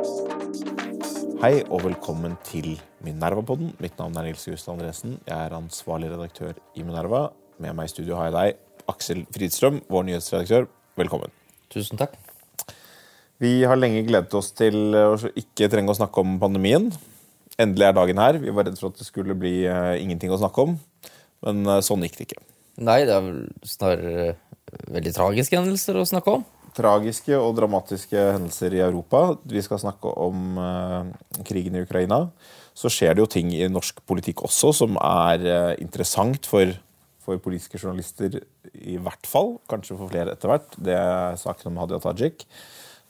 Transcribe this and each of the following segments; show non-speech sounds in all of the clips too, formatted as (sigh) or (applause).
Hei og velkommen til Minerva-podden. Mitt navn er Nils Gustav Andresen. Jeg er ansvarlig redaktør i Minerva. Med meg i studio har jeg deg, Aksel Fridstrøm, vår nyhetsredaktør. Velkommen. Tusen takk. Vi har lenge gledet oss til å ikke trenge å snakke om pandemien. Endelig er dagen her. Vi var redd for at det skulle bli uh, ingenting å snakke om, men uh, sånn gikk det ikke. Nei, det er vel snarere veldig tragiske hendelser å snakke om tragiske og dramatiske hendelser i Europa. Vi skal snakke om uh, krigen i Ukraina. Så skjer det jo ting i norsk politikk også som er uh, interessant for, for, politiske journalister i hvert fall. Kanskje for flere etter hvert. Det er saken om Hadia Tajik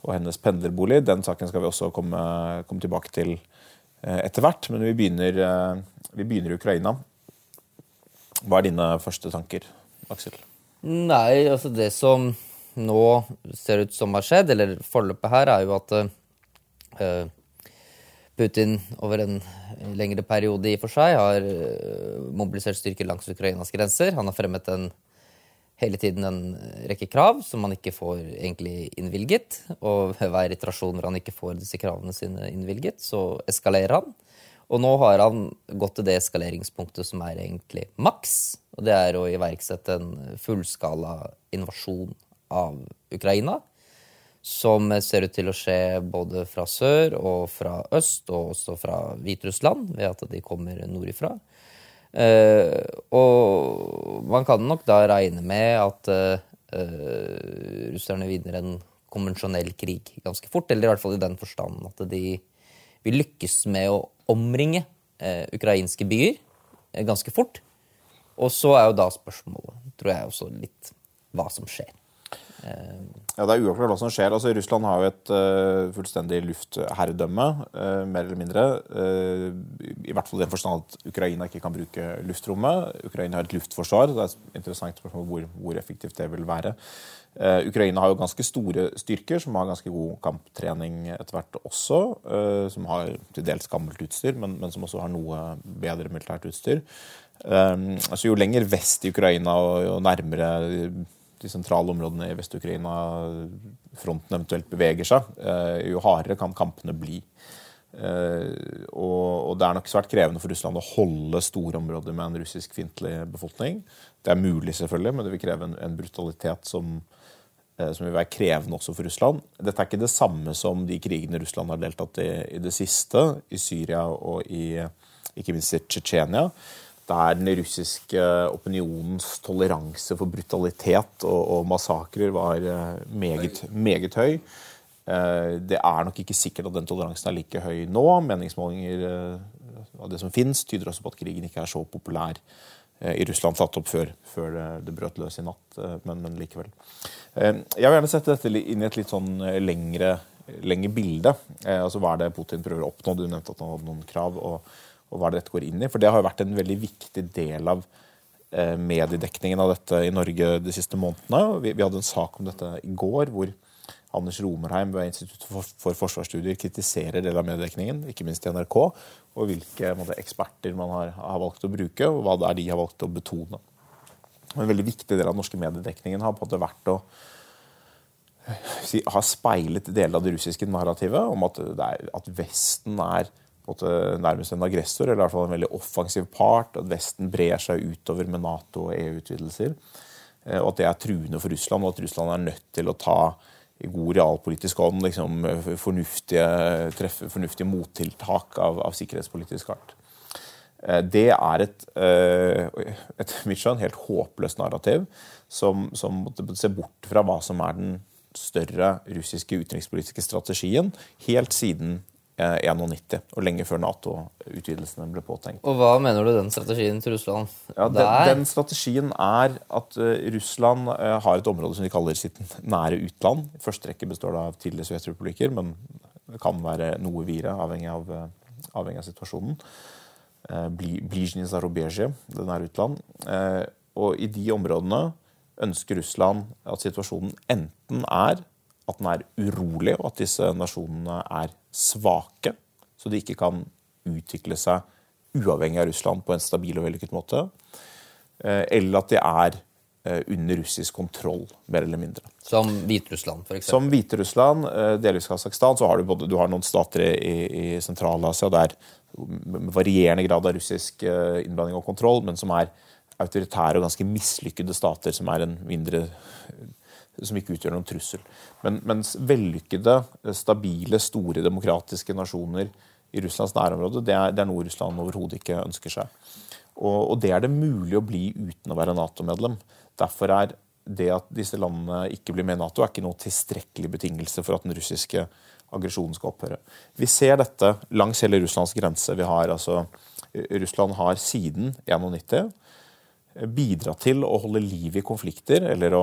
og hennes pendlerbolig. Den saken skal vi også komme, komme tilbake til uh, etter hvert. Men vi begynner, vi begynner i Ukraina. Hva er dine første tanker, Aksel? Nei, altså det som nå ser ut som har skjedd, eller forløpet her, er jo at uh, Putin over en lengre periode i og for seg har uh, mobilisert styrker langs Ukrainas grenser. Han har fremmet en, hele tiden en rekke krav som han ikke får egentlig innvilget. Og hver iterasjon hvor han ikke får disse kravene sine innvilget, så eskalerer han. Og nå har han gått til det eskaleringspunktet som er egentlig maks. Og det er å iverksette en fullskala invasjon av Ukraina. Som ser ut til å skje både fra sør og fra øst, og også fra Hviterussland, ved at de kommer nordifra. Uh, og man kan nok da regne med at uh, russerne vinner en konvensjonell krig ganske fort. Eller i hvert fall i den forstand at de vil lykkes med å omringe uh, ukrainske byer ganske fort. Og så er jo da spørsmålet, tror jeg også litt, hva som skjer. Ja, Det er uavklart hva som skjer. Altså, Russland har jo et uh, fullstendig luftherredømme, uh, mer eller mindre. Uh, I hvert fall i den forstand at Ukraina ikke kan bruke luftrommet. Ukraina har et luftforsvar. Det er interessant spørsmål hvor, hvor effektivt det vil være. Ukraina har jo ganske store styrker som har ganske god kamptrening etter hvert også. som har til dels gammelt utstyr, men, men, som også har noe bedre militært utstyr. altså Jo lenger vest i Ukraina og jo nærmere de sentrale områdene i Vest-Ukraina fronten eventuelt beveger seg, eh, jo hardere kan kampene bli. Eh, og, det er nok svært krevende for Russland å holde store områder med en russisk-fiendtlig befolkning. Det er mulig, selvfølgelig, men det vil kreve en, brutalitet som, eh, som, vil være krevende også for Russland. Dette er ikke det samme som de krigene Russland har deltatt i i det siste, i Syria og i ikke minst i Tsjetsjenia der den russiske opinionens toleranse for brutalitet og, og massakrer var eh, meget, meget høy. Eh, det er nok ikke sikkert at den toleransen er like høy nå. Meningsmålinger eh, av det som finnes, tyder også på at krigen ikke er så populær i Russland tatt opp før, før det brøt løs i natt, men, men, likevel. Jeg vil gjerne sette dette inn i et litt sånn lengre, lengre bilde. Altså Hva er det Putin prøver å oppnå? Du nevnte at han hadde noen krav. og og hva dette går inn i. For det har jo vært en veldig viktig del av eh, mediedekningen av dette i Norge de siste månedene. Vi, vi, hadde en sak om dette i går, hvor Anders Romerheim ved Institutt for, for forsvarsstudier kritiserer del av mediedekningen, ikke minst i NRK, og hvilke måte, eksperter man har, har, valgt å bruke, og hva det er de har valgt å betone. En veldig viktig del av den norske mediedekningen har på en måte vært å si, ha speilet deler av det russiske narrativet om at, er, at Vesten er nærmest en aggressor, eller i hvert fall en veldig offensiv part. At Vesten brer seg utover med Nato og EU-utvidelser. Eh, og at det er truende for Russland, og at Russland er nødt til å ta i god realpolitisk ånd liksom, fornuftige, treffe fornuftige mottiltak av, av sikkerhetspolitisk art. Eh, det er et, etter mitt skjønn, helt håpløst narrativ som, som ser bort fra hva som er den større russiske utenrikspolitiske strategien helt siden 91, eh, og lenge før Nato-utvidelsene ble påtenkt. Og Hva mener du den strategien til Russland? Ja, den, den, strategien er at uh, Russland uh, har et område som de kaller sitt (laughs) nære utland. I første rekke består det av tidligere sovjetrepublikker, men det kan være noe videre, avhengig av, uh, avhengig av situasjonen. Blizjnij Zarubezje, det nære utland. og i de områdene ønsker Russland at situasjonen enten er at den er urolig, og at disse nasjonene er svake, så de ikke kan utvikle seg uavhengig av Russland på en stabil og vellykket måte. Eh, eller at de er eh, under russisk kontroll, mer eller mindre. Som Hviterussland, f.eks.? Som Hviterussland, eh, delvis Kasakhstan, så har du, både, du har noen stater i, i Sentral-Asia der med varierende grad av russisk innblanding og kontroll, men som er autoritære og ganske mislykkede stater som er en mindre som ikke utgjør noen trussel. Men, mens vellykkede, stabile, store demokratiske nasjoner i Russlands nærområde, det er, det er noe Russland overhodet ikke ønsker seg. Og, og, det er det mulig å bli uten å være Nato-medlem. Derfor er det at disse landene ikke blir med i Nato, er ikke noe tilstrekkelig betingelse for at den russiske aggresjonen skal opphøre. Vi ser dette langs hele Russlands grense. Vi har, altså, Russland har siden 1991 bidratt til å holde liv i konflikter, eller å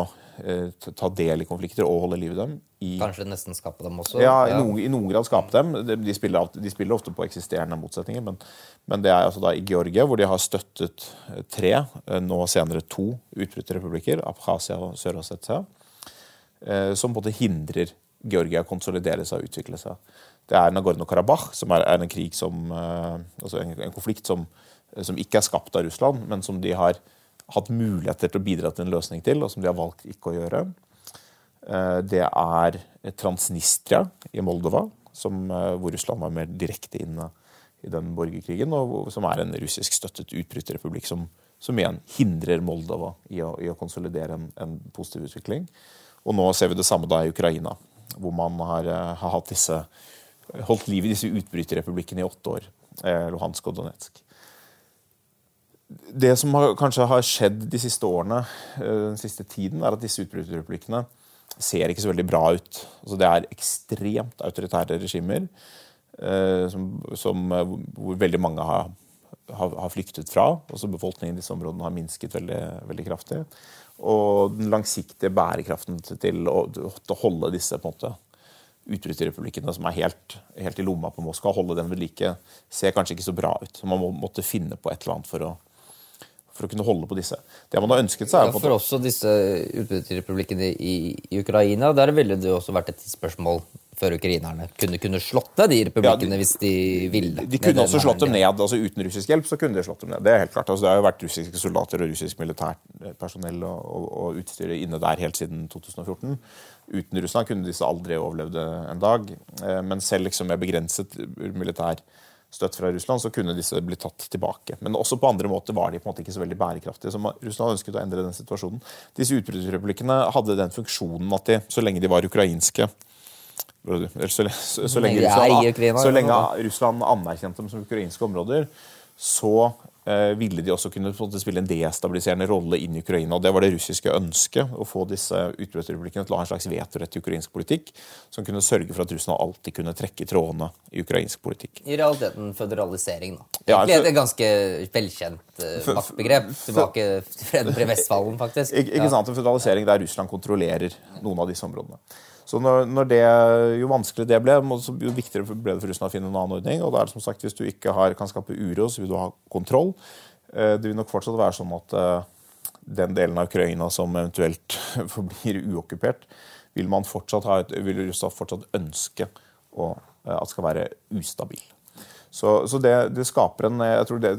ta del i konflikter og holde liv i dem. I, Kanskje nesten skape dem også? Ja, i, ja. Noen, i noen, grad skape dem. De spiller, de spiller, ofte på eksisterende motsetninger. Men, men det er altså da i Georgia, hvor de har støttet eh, tre, eh, nå senere to, utbryterrepublikker, Abkhasia og Sør-Ossetia, eh, som både hindrer Georgia konsolidere seg og utvikle seg. Det er Nagorno-Karabakh, som er, en krig som, eh, altså en, en konflikt som, som ikke er skapt av Russland, men som de har hatt muligheter til å bidra til en løsning til, og som de har valgt ikke å gjøre. Eh, det er Transnistria i Moldova, som, eh, hvor Russland var mer direkte inne i den borgerkrigen, og som er en russisk støttet utbryterrepublikk som, som igjen hindrer Moldova i å, i å konsolidere en, en, positiv utvikling. Og nå ser vi det samme da i Ukraina, hvor man har, eh, har hatt disse, holdt liv i disse utbryterrepublikkene i åtte år. Luhansk og Donetsk det som har, kanskje har skjedd de siste årene, eh, den siste tiden, er at disse utbryterreplikkene ser ikke så veldig bra ut. Altså, det er ekstremt autoritære regimer eh, som, som, eh, hvor veldig mange har, har, har flyktet fra. Også befolkningen i disse områdene har minsket veldig, veldig kraftig. Og den langsiktige bærekraften til å, til å holde disse på en måte utbryterrepublikkene som er helt, helt, i lomma på Moskva, holde dem ved like, ser kanskje ikke så bra ut. Man må, måtte finne på et eller annet for å for å kunne holde på disse. Det man har ønsket seg er ja, For også disse utbytterepublikkene i, i Ukraina, der ville det også vært et spørsmål før ukrainerne kunne, kunne slått ned de republikkene ja, hvis de ville. De kunne også slått dem ned. altså Uten russisk hjelp så kunne de slått dem ned. Det er helt klart. Altså, det har jo vært russiske soldater og russisk militærpersonell og, og, og utstyret inne der helt siden 2014. Uten Russland kunne disse aldri overlevd en dag. Eh, men selv liksom med begrenset militær støtt fra Russland, så kunne disse bli tatt tilbake. Men også på andre måter var de på en måte ikke så veldig bærekraftige. så Russland ønsket å endre den situasjonen. Disse utbruddsrepublikkene hadde den funksjonen at de, så lenge de var ukrainske så, så, så, lenge Russland, så lenge Russland anerkjente dem som ukrainske områder, så ville de også kunne spille en destabiliserende rolle inn i Ukraina. og Det var det russiske ønsket, å få disse utbruddsrepublikkene til å ha en slags vetorett i ukrainsk politikk, som kunne sørge for at Russland alltid kunne trekke trådene i ukrainsk politikk. I realiteten føderalisering, da. Ja, et ganske velkjent uh, maktbegrep. Tilbake til Fredrik Vestfallen, faktisk. Ikke, ikke sant, en føderalisering der Russland kontrollerer noen av disse områdene. Så når, når det, Jo vanskeligere det ble, jo viktigere ble det for Russland å finne en annen ordning. og da er det som sagt, Hvis du ikke har, kan skape uro, så vil du ha kontroll. Eh, det vil nok fortsatt være sånn at eh, den delen av Ukraina som eventuelt (laughs) forblir uokkupert, vil, man fortsatt ha et, vil Russland fortsatt ønske å, eh, at skal være ustabil. Så, så det, det, skaper en jeg tror det,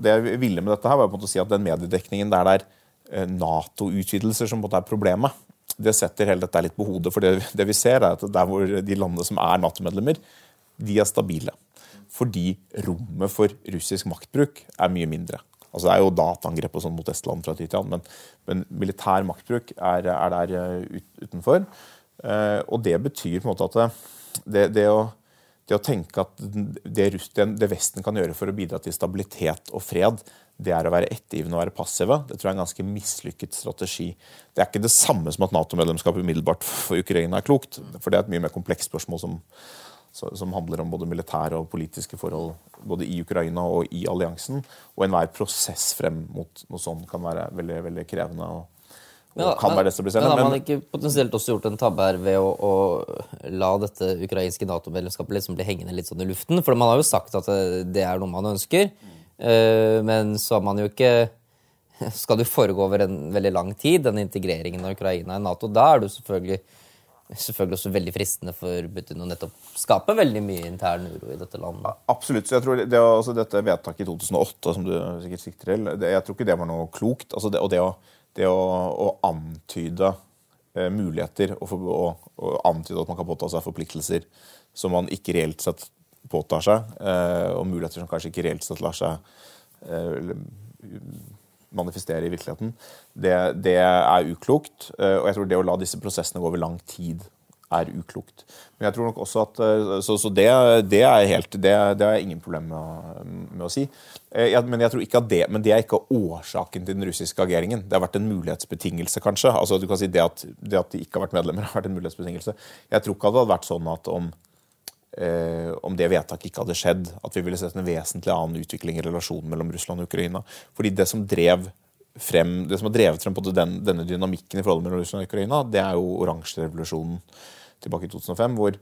det jeg ville med dette her, var på en måte å si at den mediedekningen der det er Nato-utvidelser som på en måte er problemet, det setter hele dette litt på hodet. For det, det vi ser, er at der hvor de landene som er Nato-medlemmer, de er stabile. Fordi rommet for russisk maktbruk er mye mindre. Altså Det er jo dataangrep og sånn mot Estland fra tid til annen, men, militær maktbruk er, er der eh, ut, utenfor. Eh, og det betyr på en måte at det, det, å, det å, tenke at det, det Vesten kan gjøre for å bidra til stabilitet og fred, det er å være ettergivende og være passive. Det tror jeg er en ganske mislykket strategi. Det er ikke det samme som at Nato-medlemskap umiddelbart for Ukraina er klokt. For det er et mye mer komplekst spørsmål som, som handler om både militære og politiske forhold både i Ukraina og i alliansen. Og enhver prosess frem mot noe sånt kan være veldig, veldig krevende. og men. Men har man ikke potensielt også gjort en tabbe her ved å, å la dette ukrainske Nato-medlemskapet liksom bli hengende litt sånn i luften? For man har jo sagt at det er noe man ønsker. Eh, men så har man jo ikke (laughs) Skal det foregå over en veldig lang tid, den integreringen av Ukraina i Nato. Da er det selvfølgelig, selvfølgelig også veldig fristende for Putin å nettopp skape veldig mye intern uro i dette landet. Absolutt. så jeg tror det, altså Dette vedtaket i 2008 som du sikkert sikter til, jeg tror ikke det var noe klokt. Altså det, og det å, det å, å antyde eh, muligheter og, for, og, og, antyde at man kan påta seg forpliktelser som man ikke reelt sett påtar seg, eh, og muligheter som kanskje ikke reelt sett lar seg eh, manifestere i virkeligheten, det, det er uklokt. Eh, og jeg tror det å la disse prosessene gå over lang tid er uklokt. Men jeg tror nok også at, Så, så det, det, er helt, det, det har jeg ingen problem med, med å si. Jeg, men, jeg tror ikke at det, men det er ikke årsaken til den russiske ageringen. Det har vært en mulighetsbetingelse, kanskje. Altså, du kan si Det at, det at de ikke har vært medlemmer, har vært en mulighetsbetingelse. Jeg tror ikke at det hadde vært sånn at om om det vedtaket ikke hadde skjedd, at vi ville sett en vesentlig annen utvikling i relasjonen mellom Russland og Ukraina. Fordi det som drev frem, det som har drevet frem den, denne dynamikken i forholdet mellom Russland og Ukraina, det er jo oransjerevolusjonen tilbake i 2005, hvor,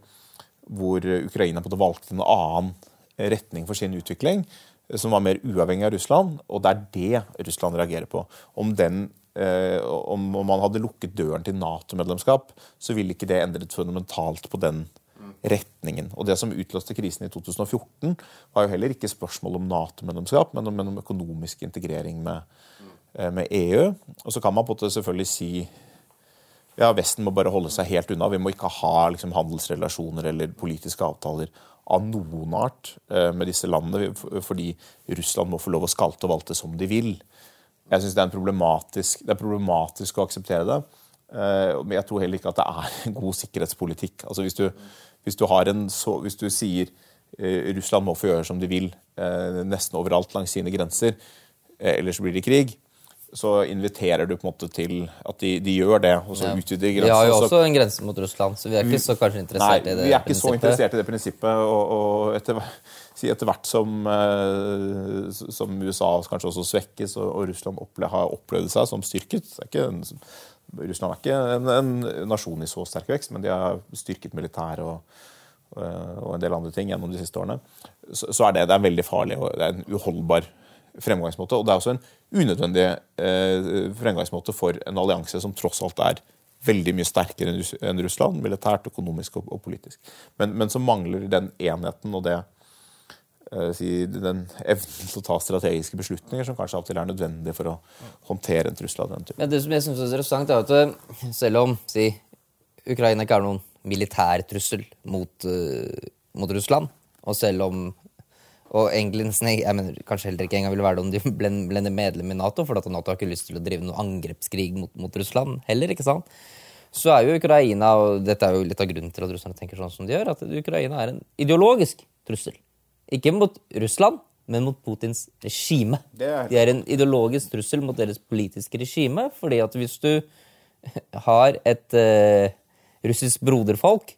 hvor Ukraina på valgte en annen retning for sin utvikling, som var mer uavhengig av Russland. Og det er det Russland reagerer på. Om, den, eh, om man hadde lukket døren til Nato-medlemskap, så ville ikke det endret fundamentalt på den retningen. Og Det som utløste krisen i 2014, var jo heller ikke spørsmål om Nato-medlemskap, men, men, om økonomisk integrering med, eh, med, EU. Og så kan man på måte selvfølgelig si ja, Vesten må bare holde seg helt unna. Vi må ikke ha liksom, handelsrelasjoner eller politiske avtaler av noen art eh, med disse landene, fordi Russland må få lov å skalte og valte som de vil. Jeg syns det, det, er problematisk å akseptere det. Eh, men jeg tror heller ikke at det er (laughs) god sikkerhetspolitikk. Altså Hvis du, hvis du, så, hvis du sier eh, Russland må få gjøre som de vil eh, nesten overalt langs sine grenser, eh, ellers blir det krig, så inviterer du på en måte til at de, de gjør det, og så ja. utvider grensen. Vi har jo også en grense mot Russland, så vi er ikke så kanskje interessert nei, i det prinsippet. Vi er ikke så interessert i det prinsippet, og, og etter, etter, hvert som, som, USA kanskje også svekkes, og, og Russland opple har opplevd seg som styrket det er ikke en Russland er ikke en, en, nasjon i så sterk vekst, men de har styrket militæret og, og, en del andre ting gjennom de siste årene. Så, så er det, det er veldig farlig og det er en uholdbar fremgangsmåte. Og det er også en unødvendig eh, fremgangsmåte for en allianse som tross alt er veldig mye sterkere enn Russland, militært, økonomisk og, og politisk. Men, men som mangler den enheten og det Eh, si, den evnen til å ta strategiske beslutninger som kanskje alltid er nødvendig for å håndtere en trussel av den typen. Ja, det som jeg synes er interessant, er at eh, selv om si, Ukraina ikke er noen militær trussel mot, uh, mot Russland, og selv om og England jeg mener, kanskje heller ikke engang ville være det om de ble, ble medlem i Nato, for at Nato har ikke lyst til å drive noen angrepskrig mot, mot Russland heller. ikke sant? Så er jo Ukraina, og dette er jo litt av grunnen til at russerne tenker sånn som de gjør, at Ukraina er en ideologisk trussel. Ikke mot Russland, men mot Putins regime. Det er... De er en ideologisk trussel mot deres politiske regime. fordi at hvis du (laughs) har et uh, russisk broderfolk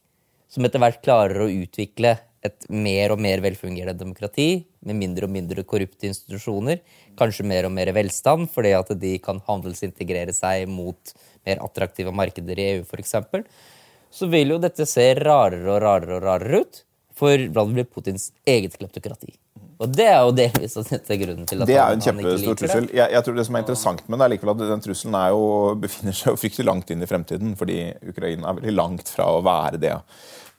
som etter hvert klarer å utvikle et mer og mer velfungerende demokrati, med mindre og mindre korrupte institusjoner, kanskje mer og mer velstand fordi at de kan handelsintegrere seg mot mer attraktive markeder i EU f.eks., så vil jo dette se rarere og rarere og rarere ut for Vladimir Putins eget kleptokrati. Og det er jo delvis grunnen til at Det er jo en kjempestor trussel. Jeg, jeg, tror Det som er interessant med det, er likevel at den trusselen jo, befinner seg jo fryktelig langt inn i fremtiden. Fordi Ukraina er veldig langt fra å være det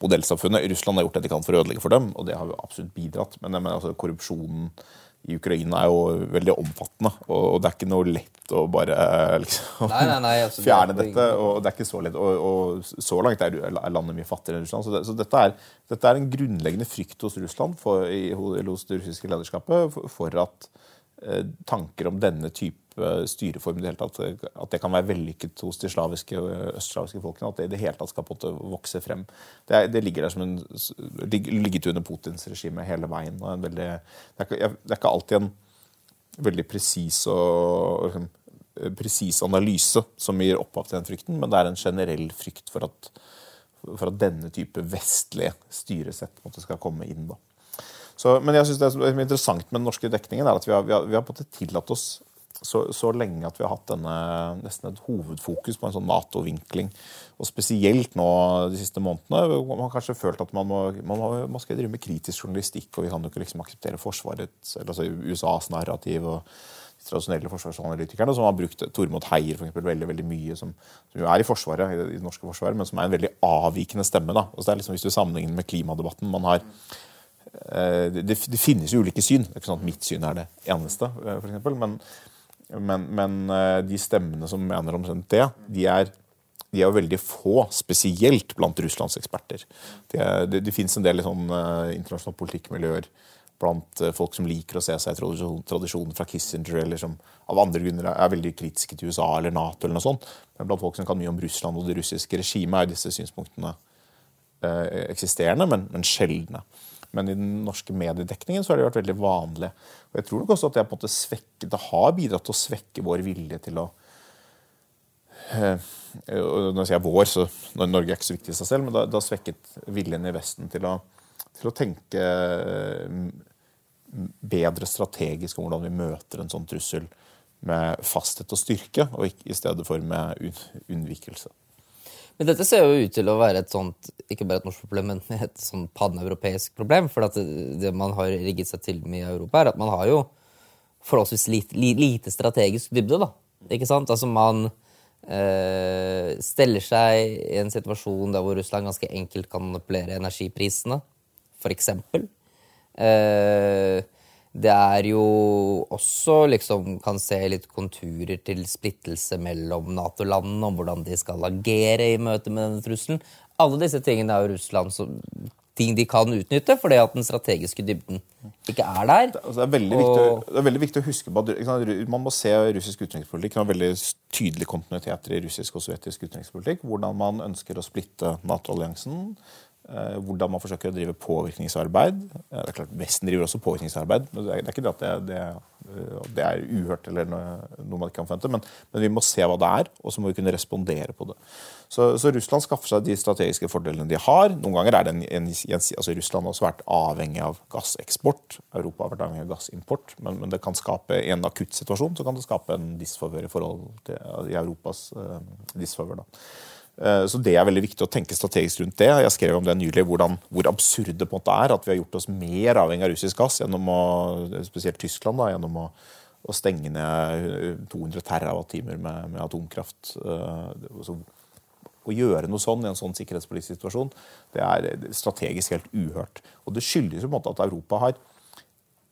modellsamfunnet. Russland har gjort det de kan for å ødelegge for dem, og det har jo absolutt bidratt. Men, men altså, korrupsjonen i Ukraina er jo veldig omfattende, og det er ikke noe lett å bare liksom, nei, nei, nei, altså, (laughs) fjerne det dette. og det er ikke Så lett, og, og så langt er, landet mye fattigere enn Russland. Så, det, så dette, er, dette, er, en grunnleggende frykt hos Russland, for, i, hos det russiske lederskapet, for, for at eh, tanker om denne type styreform, det hele tatt, at det kan være vellykket hos de slaviske og østslaviske folkene. At det i det hele tatt skal på en vokse frem. Det, det ligger der som en, ligget under Putins regime hele veien. Veldig, det, er ikke, det, er ikke, alltid en veldig presis og liksom, presis analyse som gir opphav til den frykten, men det er en generell frykt for at, for at denne type vestlige styresett skal komme inn. Da. Så, men jeg synes det som er interessant med den norske dekningen, er at vi har, vi har, vi har tillatt oss så, så, lenge at vi har hatt denne, nesten et hovedfokus på en sånn Nato-vinkling. Og spesielt nå de siste månedene. Man har kanskje følt at man må, man, må, man skal drive med kritisk journalistikk, og vi kan jo ikke liksom akseptere Forsvarets, altså USAs narrativ. og tradisjonelle forsvarsanalytikerne, som har brukt Tormod Heier for eksempel, veldig veldig mye, som, som, jo er i Forsvaret, i det, norske forsvaret, men som er en veldig avvikende stemme. da. Altså det er liksom Hvis du sammenligner med klimadebatten man har eh, det, det, finnes jo ulike syn. Det er ikke sånn at mitt syn er det eneste, eh, for eksempel, men Men, men eh, de stemmene som mener omtrent det, de er, de er jo veldig få, spesielt blant Russlands eksperter. Det, det, det fins en del sånn, uh, internasjonale politikkmiljøer blant uh, folk som liker å se seg i tradisjonen fra Kissinger, eller som av andre grunner er veldig kritiske til USA eller Nato. eller noe sånt. Men blant folk som kan mye om Russland og det russiske regimet, er disse synspunktene eksisterende, men, men sjeldne. Men i den norske mediedekningen så har det vært veldig vanlig. Og jeg tror nok også at det, på en måte svekket, det har bidratt til å svekke vår vilje til å Når jeg sier vår, så Norge er ikke så viktig i seg selv, men det har svekket viljen i Vesten til å, til å tenke mm, bedre strategisk om hvordan vi møter en sånn trussel med fasthet og styrke, og ikke, i stedet for med unnvikelse. Men dette ser jo ut til å være et sånt, ikke bare et norsk problem, men (laughs) et sånn paneuropeisk problem. For det, det, man har rigget seg til med i Europa, er at man har jo forholdsvis lite, lite strategisk dybde. da. Ikke sant? Altså man øh, steller seg i en situasjon der hvor Russland ganske enkelt kan manipulere energiprisene, f.eks. Eh, det er jo også liksom kan se litt konturer til splittelse mellom Nato-landene om hvordan de skal agere i møte med denne trusselen. Alle disse tingene er jo Russland som ting de kan utnytte, fordi at den strategiske dybden ikke er der. Det, altså, det, er, veldig og... viktig, det er veldig viktig å huske på at Man må se russisk utenrikspolitikk med veldig tydelige kontinuiteter i russisk og sovjetisk utenrikspolitikk. Hvordan man ønsker å splitte Nato-alliansen. Eh, hvordan man forsøker å drive påvirkningsarbeid. Det er klart Vesten driver også påvirkningsarbeid. men Det er ikke det at det, det, det er uhørt eller noe, man ikke kan forvente, men, men, vi må se hva det er, og så må vi kunne respondere på det. Så, så, Russland skaffer seg de strategiske fordelene de har. Noen ganger er det en, en, altså Russland har også vært avhengig av gasseksport. Europa har vært avhengig av gassimport, men, men det kan skape en akutt situasjon så kan det skape en disfavør i forhold til i Europas uh, disfavør. Eh, så det er veldig viktig å tenke strategisk rundt det. Jeg skrev om det nylig, hvordan, hvor absurd det på en måte er at vi har gjort oss mer avhengig av russisk gass, gjennom å, spesielt Tyskland, da, gjennom å, å stenge ned 200 TWh med, med atomkraft. Så, å gjøre noe sånn i en sånn sikkerhetspolitisk situasjon, det er strategisk helt uhørt. Og det skyldes jo på en måte at Europa har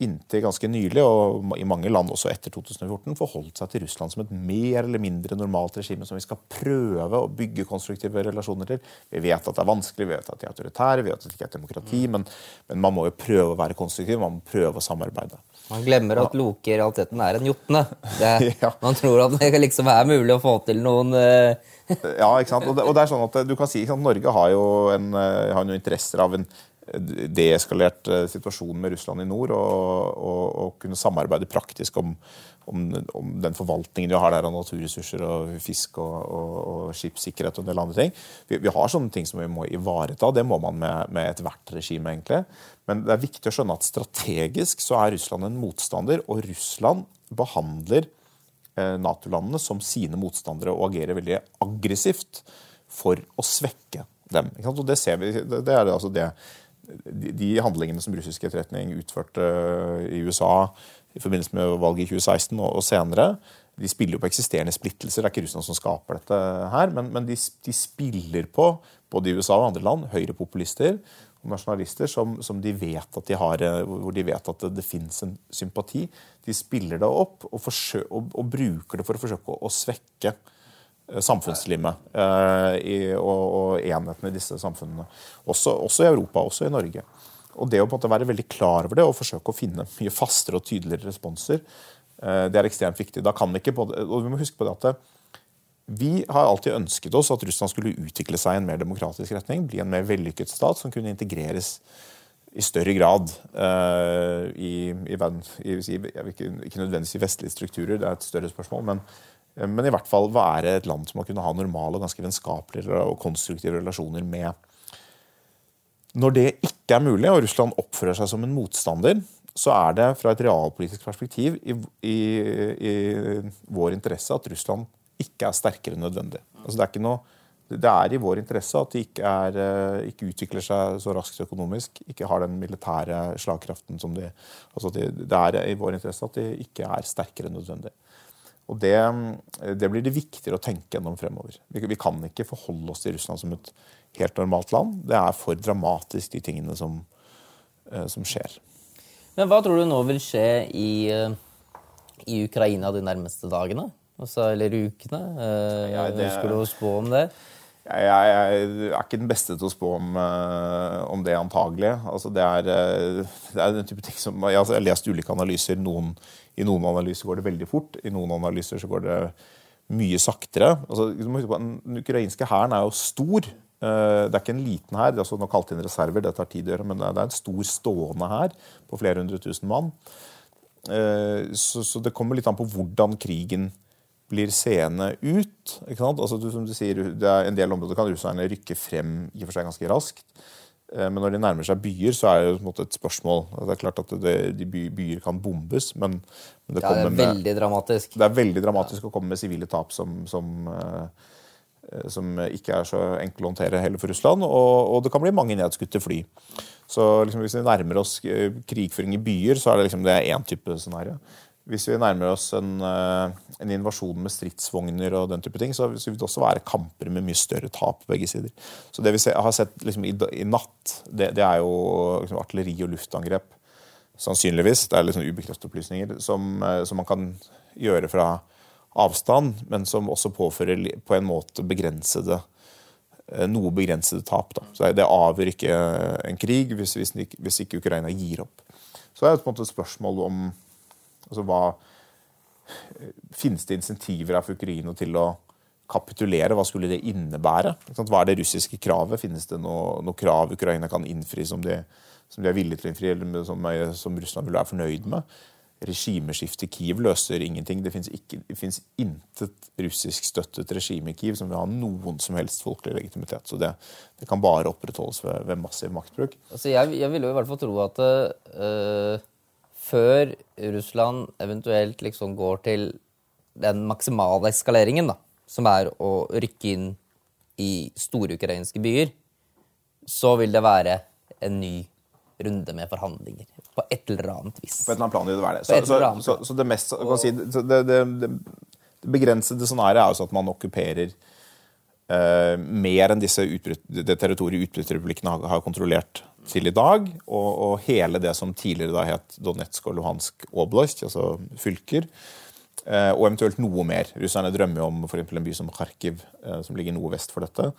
inntil ganske nylig, og i mange land også etter 2014, forholdt seg til Russland som et mer eller mindre normalt regime som vi skal prøve å bygge konstruktive relasjoner til. Vi vet at det er vanskelig, vi vet at de er autoritære, vi vet at det ikke er demokrati, mm. men, men, man må jo prøve å være konstruktiv, man må prøve å samarbeide. Man glemmer at Loke i realiteten er en jotne. (laughs) ja. Man tror at det liksom er mulig å få til noen uh... (laughs) Ja, ikke sant. Og det, og det, er sånn at du kan si at Norge har jo, en, eh, har noen interesser av en deeskalert situasjonen situasjon med Russland i nord, og, og, og kunne samarbeide praktisk om, om, om, den forvaltningen vi har der av naturressurser og fisk og, og skipssikkerhet og en del andre ting. Vi, vi, har sånne ting som vi må ivareta. Det må man med, med ethvert regime, egentlig. Men det er viktig å skjønne at strategisk så er Russland en motstander, og Russland behandler eh, Nato-landene som sine motstandere og agerer veldig aggressivt for å svekke dem. Det vi, det er altså det de handlingene som russisk etterretning utførte eh, i USA i forbindelse med valget i 2016 og, senere, de spiller jo på eksisterende splittelser. Det er ikke Russland som skaper dette her, men, men de, de, spiller på, både i USA og andre land, høyrepopulister og nasjonalister som, som, de vet at de har, eh, hvor de vet at det, det fins en sympati. De spiller det opp og, forsøker, og, og, bruker det for å forsøke å, å svekke samfunnslimet eh, i, og, og, enheten i disse samfunnene. Også, også, i Europa, også i Norge. Og det å på en måte være veldig klar over det og forsøke å finne mye fastere og tydeligere responser, eh, det er ekstremt viktig. Da kan vi ikke og vi må huske på det at vi har alltid ønsket oss at Russland skulle utvikle seg i en mer demokratisk retning, bli en mer vellykket stat som kunne integreres i større grad uh, i, i, i, ikke, ikke nødvendigvis i vestlige strukturer, det er et større spørsmål, men Eh, men i hvert fall være et land som man kunne ha normale ganske vennskapelige og konstruktive relasjoner med. Når det ikke er mulig, og Russland oppfører seg som en motstander, så er det fra et realpolitisk perspektiv i, i, i vår interesse at Russland ikke er sterkere enn nødvendig. Altså det, er noe, det, er i vår interesse at de ikke, er, eh, ikke, utvikler seg så raskt økonomisk, ikke har den militære slagkraften som de altså det, det er i vår interesse at de ikke er sterkere enn nødvendig. Og det, det, blir det viktigere å tenke gjennom fremover. Vi, vi, kan ikke forholde oss til Russland som et helt normalt land. Det er for dramatisk, de tingene som, eh, som skjer. Men hva tror du nå vil skje i, eh, i Ukraina de nærmeste dagene? Altså, eller ukene? Jeg Ja, det- Ønsker du å spå om det? Jeg, jeg, jeg er ikke den beste til å spå om, eh, om det, antagelig. Altså, det, er, eh, det er den type ting som Jeg har lest ulike analyser. Noen, I noen analyser går det veldig fort. I noen analyser så går det mye saktere. Altså, den ukrainske hæren er jo stor. Eh, Det er ikke en liten hær. Altså, nå kalt inn reserver, det tar tid å gjøre, men det er en stor stående hær på flere hundre tusen mann. Så, så det kommer litt an på hvordan krigen blir seende ut. ikke sant? Altså, du, som du sier, det er En del områder kan russerne rykke frem i og for seg ganske raskt. Eh, Men når de nærmer seg byer, så er det et spørsmål. Det er klart at det, de byer kan bombes, men, det Det er er med veldig dramatisk. det er veldig dramatisk å komme med sivile tap som, som, eh, som ikke er så enkle å håndtere heller for Russland. Og, og det kan bli mange nedskutte fly. Så liksom, hvis vi nærmer oss eh, krigføring i byer, så er det liksom, det én type scenario. Hvis vi nærmer oss en, eh, en invasjon med stridsvogner og den type ting, så vil det også være kamper med mye større tap på begge sider. Så det vi har sett liksom, i, i natt, det, det er jo liksom, artilleri og luftangrep. Sannsynligvis. Det er sånn ubekreftede opplysninger som, eh, som man kan gjøre fra avstand, men som også påfører på en måte begrensede eh, noe begrensede tap. Da. Så det avgjør ikke en krig hvis, hvis ikke Ukraina gir opp. Så det er på en måte et spørsmål om altså hva Finnes det insentiver for Ukraina til å kapitulere? Hva skulle det innebære? Hva er det russiske kravet? Finnes det noe, noe krav Ukraina kan innfri som de, som de er villige til å innfri, eller som, som Russland vil være fornøyd med? Regimeskiftet i Kiev løser ingenting. Det fins intet russisk støttet regime i Kiev som vil ha noen som helst folkelig legitimitet. Så det, det kan bare opprettholdes ved, ved massiv maktbruk. Altså, jeg, jeg ville jo i hvert fall tro at eh, før Russland eventuelt liksom går til den maksimale eskaleringen, da, som er å rykke inn i store ukrainske byer, så vil det være en ny runde med forhandlinger. På et eller annet vis. På et eller annet plan vil det være det. Så, så, så, så det mest si, det, det, det, begrensede scenarioet er jo at man okkuperer eh, mer enn disse utbryt, det territoriet utbryterrepublikkene har, har kontrollert til i dag. Og, og hele det som tidligere da het Donetsk og Luhansk oblast, altså fylker. Eh, og eventuelt noe mer. Russerne drømmer jo om for en by som Kharkiv, eh, som ligger noe vest for dette.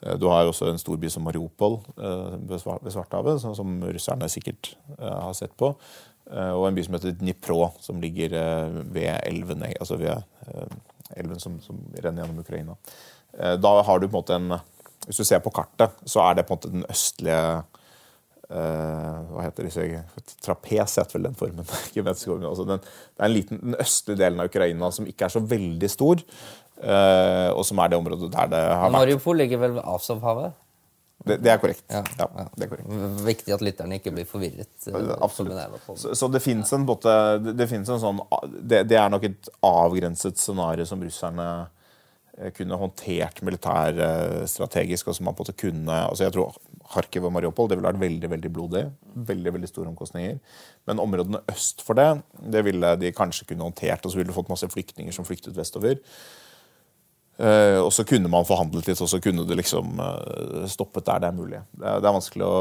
Eh, du har jo også en stor by som Mariupol eh, ved Svar- Svartehavet, som, som russerne sikkert eh, har sett på. Og en by som heter Dnipro, som ligger ved elven, altså ved elven som, som renner gjennom Ukraina. Eh, da har du på en måte en Hvis du ser på kartet, så er det på en måte den østlige eh, hva heter disse Trapes heter vel den formen. (laughs) Altså den, det er en liten, den østlige delen av Ukraina som ikke er så veldig stor, eh, og som er det området der det har vært Mariupol ligger vel ved Azovhavet? det, det er korrekt. Ja, Ja, ja. det er korrekt. Viktig at lytterne ikke blir forvirret. Absolutt. Så, så det fins en en sånn det, det er nok et avgrenset scenario som russerne kunne håndtert militærstrategisk, og som man på en måte kunne altså Jeg tror Kharkiv og Mariupol det ville vært veldig veldig blodig. Veldig veldig store omkostninger. Men områdene øst for det det ville de kanskje kunne håndtert. Og så ville du fått masse flyktninger som flyktet vestover. Eh, og så kunne man forhandlet litt, og så kunne det liksom eh, stoppet der det er mulig. Det er, vanskelig å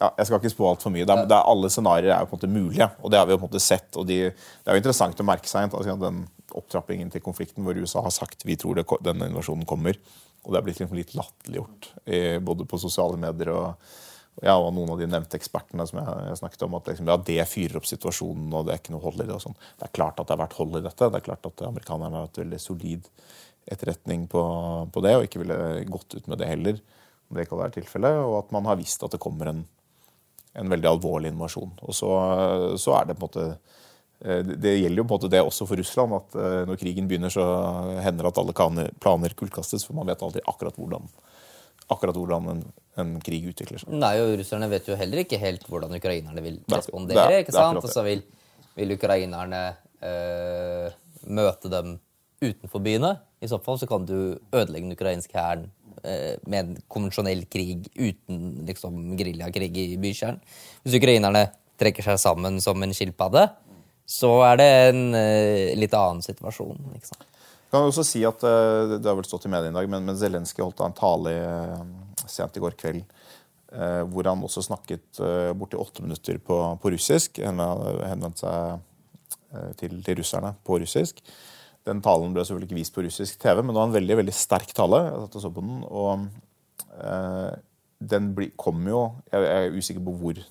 ja, Jeg skal ikke spå altfor mye. Det er, det er, alle scenarioer er jo på en måte mulige, og det har vi jo på en måte sett. og de, Det er jo interessant å merke seg at den opptrappingen til konflikten hvor USA har sagt vi tror det, denne invasjonen kommer. Og det er blitt liksom litt latterliggjort både på sosiale medier og ja, og noen av de nevnte ekspertene som jeg, snakket om, at liksom, ja, det fyrer opp situasjonen, og det er ikke noe hold i det. og sånn. Det er klart at det har vært hold i dette. Det er klart at amerikanerne har hatt veldig solid etterretning på, på det, og ikke ville gått ut med det heller, om det ikke hadde vært tilfellet. Og at man har visst at det kommer en, en veldig alvorlig invasjon. Og så, så er det på en måte det det gjelder jo på en måte det også for Russland, at eh, når krigen begynner, så hender det at alle planer, kullkastes, for man vet aldri akkurat hvordan, akkurat hvordan en, en krig utvikler seg. Nei, og russerne vet jo heller ikke helt hvordan ukrainerne vil respondere. det er- ikke det er sant? Og så vil, vil ukrainerne øh, møte dem utenfor byene. I så fall så kan du ødelegge den ukrainske hæren eh, med en konvensjonell krig uten liksom geriljakrig i bykjernen. Hvis ukrainerne trekker seg sammen som en skilpadde, så er det en uh, litt annen situasjon. Ikke sant? kan også si at uh, Det har vel stått i media i dag, men, men Zelenskyj holdt en tale uh, sent i går kveld hvor han også snakket borti åtte minutter på, på russisk. Henvendte seg til, til, russerne på russisk. Den talen ble selvfølgelig ikke vist på russisk TV, men det var en veldig veldig sterk tale. Jeg og så på den, og den kom jo Jeg er usikker på hvor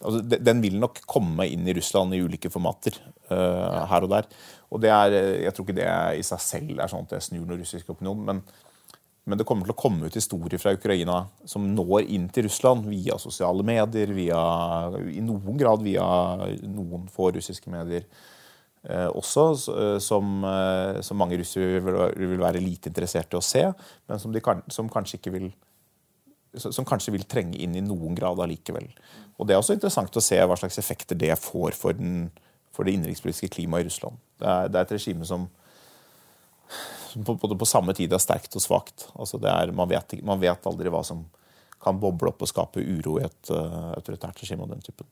altså, Den vil nok komme inn i Russland i ulike formater uh, her og der. Og det er, Jeg tror ikke det i seg selv er sånn at det snur noen russisk opinion. men men det kommer til å komme ut historier fra Ukraina som når inn til Russland via sosiale medier, via, i noen grad via noen få russiske medier eh, også, som, eh, som, mange russere vil, vil, være lite interessert i å se, men som, kan, som, kanskje ikke vil som kanskje vil trenge inn i noen grad allikevel. Og Det er også interessant å se hva slags effekter det får for, den, for det innenrikspolitiske klimaet i Russland. Det er, det er et regime som på, på, på, samme tid er sterkt og svakt. Altså er, man, vet, man, vet, aldri hva som kan boble opp og skape uro i et uh, autoritært regime av den typen.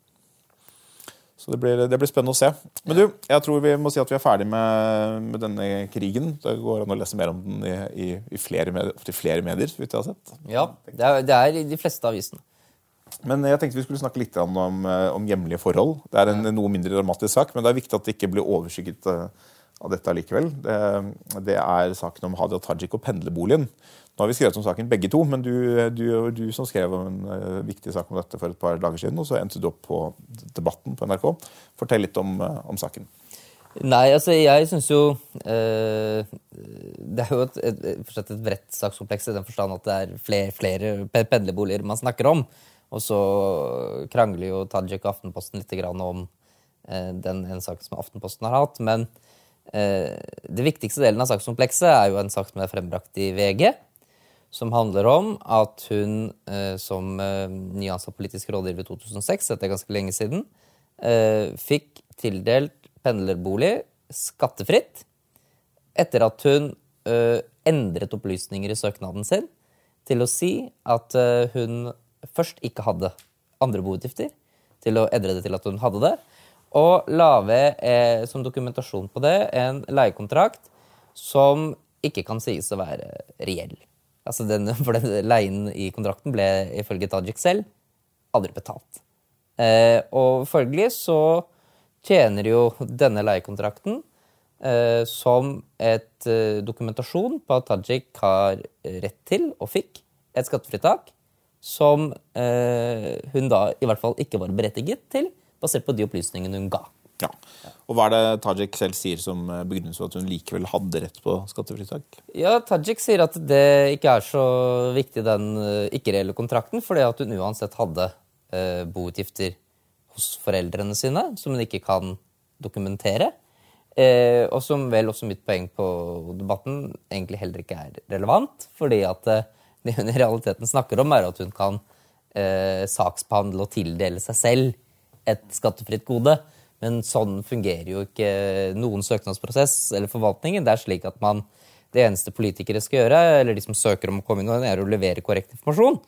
Så det blir, det blir, spennende å se. Men du, jeg tror vi må si at vi er ferdig med, med denne krigen. Det går an å lese mer om den i, i, i flere, medier, flere medier. Vidt jeg har sett. Ja, det er, det er i de fleste avisene. Men jeg tenkte vi skulle snakke litt om, om hjemlige forhold. Det er en noe mindre dramatisk sak, men det er viktig at det ikke blir overskygget uh, av dette allikevel. Det, det, er saken om Hadia Tajik og pendlerboligen. Nå har vi skrevet om saken begge to, men du, du, du som skrev en uh, viktig sak om dette for et par dager siden, og så endte du opp på Debatten på NRK. Fortell litt om, uh, om saken. Nei, altså jeg syns jo uh, Det er jo et, et, et, bredt sakskompleks i den forstand at det er flere, flere pendlerboliger man snakker om. Og så krangler jo Tajik og Aftenposten litt om den ene saken som Aftenposten har hatt. men Eh, det viktigste delen av sakskomplekset er jo en sak som er frembrakt i VG, som handler om at hun eh, som eh, nyansatt politisk rådgiver i 2006, dette er ganske lenge siden, fikk tildelt pendlerbolig skattefritt etter at hun endret opplysninger i søknaden sin til å si at hun først ikke hadde andre boutgifter, til å endre det til at hun hadde det, og la ved eh, som dokumentasjon på det en leiekontrakt som ikke kan sies å være reell. Altså den, (laughs) for den leien i kontrakten ble ifølge Tajik selv aldri betalt. Eh, og følgelig så tjener jo denne leiekontrakten eh, som et eh, dokumentasjon på at Tajik har rett til og fikk et skattefritak som eh, hun da i hvert fall ikke var berettiget til basert på de opplysningene hun ga. Ja. Og Hva er det Tajik selv sier som eh, begrunnelse for at hun likevel hadde rett på skattefritak? Ja, Tajik sier at det ikke er så viktig, den eh, ikke-reelle kontrakten, fordi at hun uansett hadde eh, boutgifter hos foreldrene sine som hun ikke kan dokumentere. Eh, og som vel også mitt poeng på debatten egentlig heller ikke er relevant. Fordi at eh, det hun i realiteten snakker om, er at hun kan eh, saksbehandle og tildele seg selv et skattefritt gode. Men sånn fungerer jo ikke noen søknadsprosess eller forvaltningen. Det er slik at man, det eneste politikere skal gjøre, eller de som søker om å komme inn, er å levere korrekt informasjon.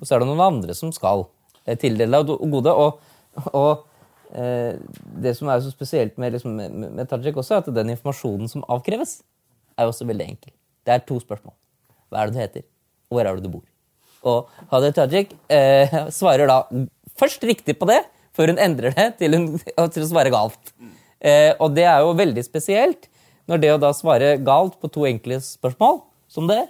Og så er det noen andre som skal eh, tildele deg gode. Og, og eh, det som er så spesielt med, liksom, med, Tajik også, er at den informasjonen som avkreves, er også veldig enkel. Det er to spørsmål. Hva er det du heter, og hvor er det du bor? Og Hadia Tajik eh, svarer da først riktig på det, før hun endrer det til, hun, til å svare galt. Eh, og det er jo veldig spesielt når det å da svare galt på to enkle spørsmål som det,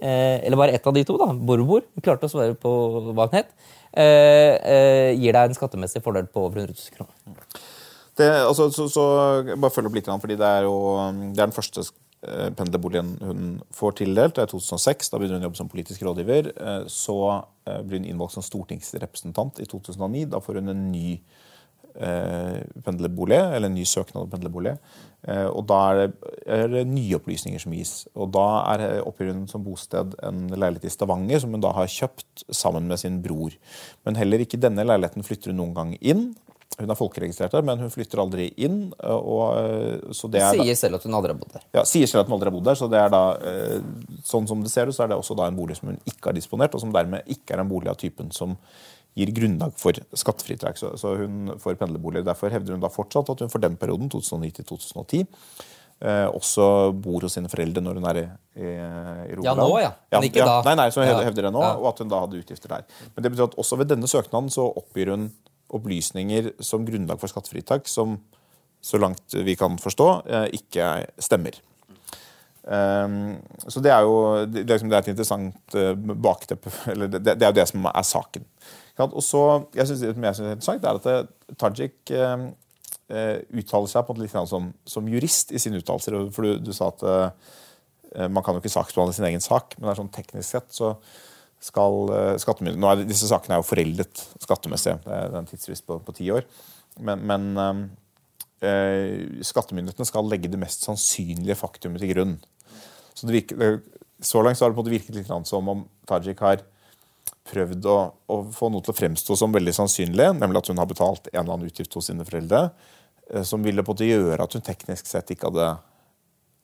eh, eller bare ett av de to, da, Borbor, klarte å svare på hva hun het, eh, eh, gir deg en skattemessig fordel på over 100 000 kroner. Det, altså, så, så, bare følg opp litt, fordi det er jo det er den første pendlerboligen hun får tildelt. Det er 2006. Da begynner hun å jobbe som politisk rådgiver. Eh, så eh, blir hun innvalgt som stortingsrepresentant i 2009. Da får hun en ny pendlerbolig, eller en ny søknad om pendlerbolig. Og da er det, er det nye opplysninger som gis. Og da er, oppgir hun som bosted en leilighet i Stavanger som hun da har kjøpt sammen med sin bror. Men heller ikke denne leiligheten flytter hun noen gang inn. Hun er folkeregistrert der, men hun flytter aldri inn. Og, eh, så det er sier selv at hun aldri har bodd der. Ja, sier selv at hun aldri har bodd der, så det er da, eh, sånn som det ser ut, så er det også da en bolig som hun ikke har disponert, og som dermed ikke er en bolig av typen som gir grunnlag for skattefritrekk. Så, så hun får pendlerbolig. Derfor hevder hun da fortsatt at hun for den perioden, 2009-2010, eh, også bor hos sine foreldre når hun er i, i, i Rogaland. Ja, nå, ja. Men ikke ja, da. Nei, nei, så hun hevder, hevder det nå, og at hun da hadde utgifter der. Men det betyr at også ved denne søknaden så oppgir hun opplysninger som grunnlag for skattefritak som, så langt vi kan forstå, eh, ikke stemmer. Um, så det er jo det, liksom, er et interessant uh, bakteppe (laughs) eller det, er jo det som er saken. Og så, jeg synes, Det jeg synes er interessant, er at det, Tajik uttaler seg på en litt som, som, jurist i sine uttalelser. For du, du, sa at man kan jo ikke saksbehandle sin egen sak, men det er sånn teknisk sett så skal uh, skattemyndighetene Disse sakene er jo foreldet skattemessig. Det er en tidsfrist på, på ti år. Men, men eh, skattemyndighetene skal legge det mest sannsynlige faktumet til grunn. Så, virker, så langt har det på en måte virket litt som om Tajik har prøvd å, å, få noe til å fremstå som veldig sannsynlig, nemlig at hun har betalt en eller annen utgift hos sine foreldre, eh, som ville på en måte gjøre at hun teknisk sett ikke hadde,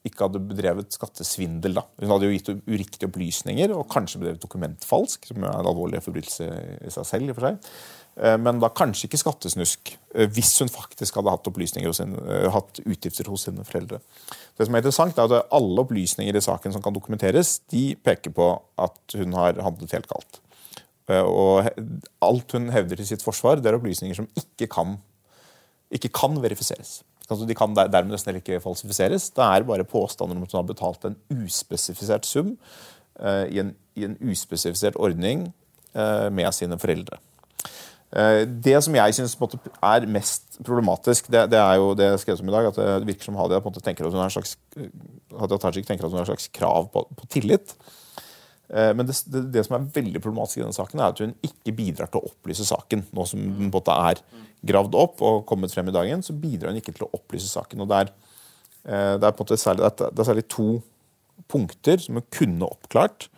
ikke hadde bedrevet skattesvindel. Da. Hun hadde jo gitt uriktige opplysninger og kanskje bedrevet dokumentfalsk, som er en alvorlig forbrytelse i seg selv. i for seg. Eh, men da kanskje ikke skattesnusk, eh, hvis hun faktisk hadde hatt, sin, eh, hatt utgifter hos sine foreldre. Det som er interessant er at Alle opplysninger i saken som kan dokumenteres, de peker på at hun har handlet helt galt. Og alt hun hevder til sitt forsvar, det er opplysninger som ikke kan, ikke kan verifiseres. Altså, de kan dermed nesten ikke falsifiseres. Det er bare påstander om at hun har betalt en uspesifisert sum i en, i en uspesifisert ordning med sine foreldre. Eh, det som jeg syns er mest problematisk, det, det, er jo det jeg skrev om i dag, at det virker som Hadia på Tajik tenker at hun har en slags krav på, på tillit. Eh, men det, det, det, som er veldig problematisk i denne saken, er at hun ikke bidrar til å opplyse saken. Nå som den måte er gravd opp og kommet frem i dagen, så bidrar hun ikke til å opplyse saken. og Det er, eh, det er, på en måte særlig, det er særlig to punkter som hun kunne oppklart,